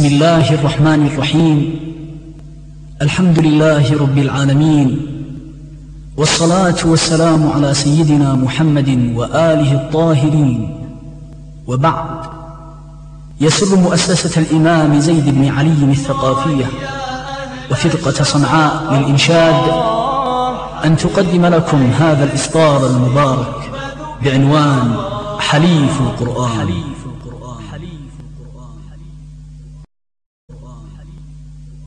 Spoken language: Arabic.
بسم الله الرحمن الرحيم. الحمد لله رب العالمين. والصلاة والسلام على سيدنا محمد وآله الطاهرين. وبعد. يسر مؤسسة الإمام زيد بن علي الثقافية وفرقة صنعاء للإنشاد أن تقدم لكم هذا الإصدار المبارك بعنوان حليف القرآن.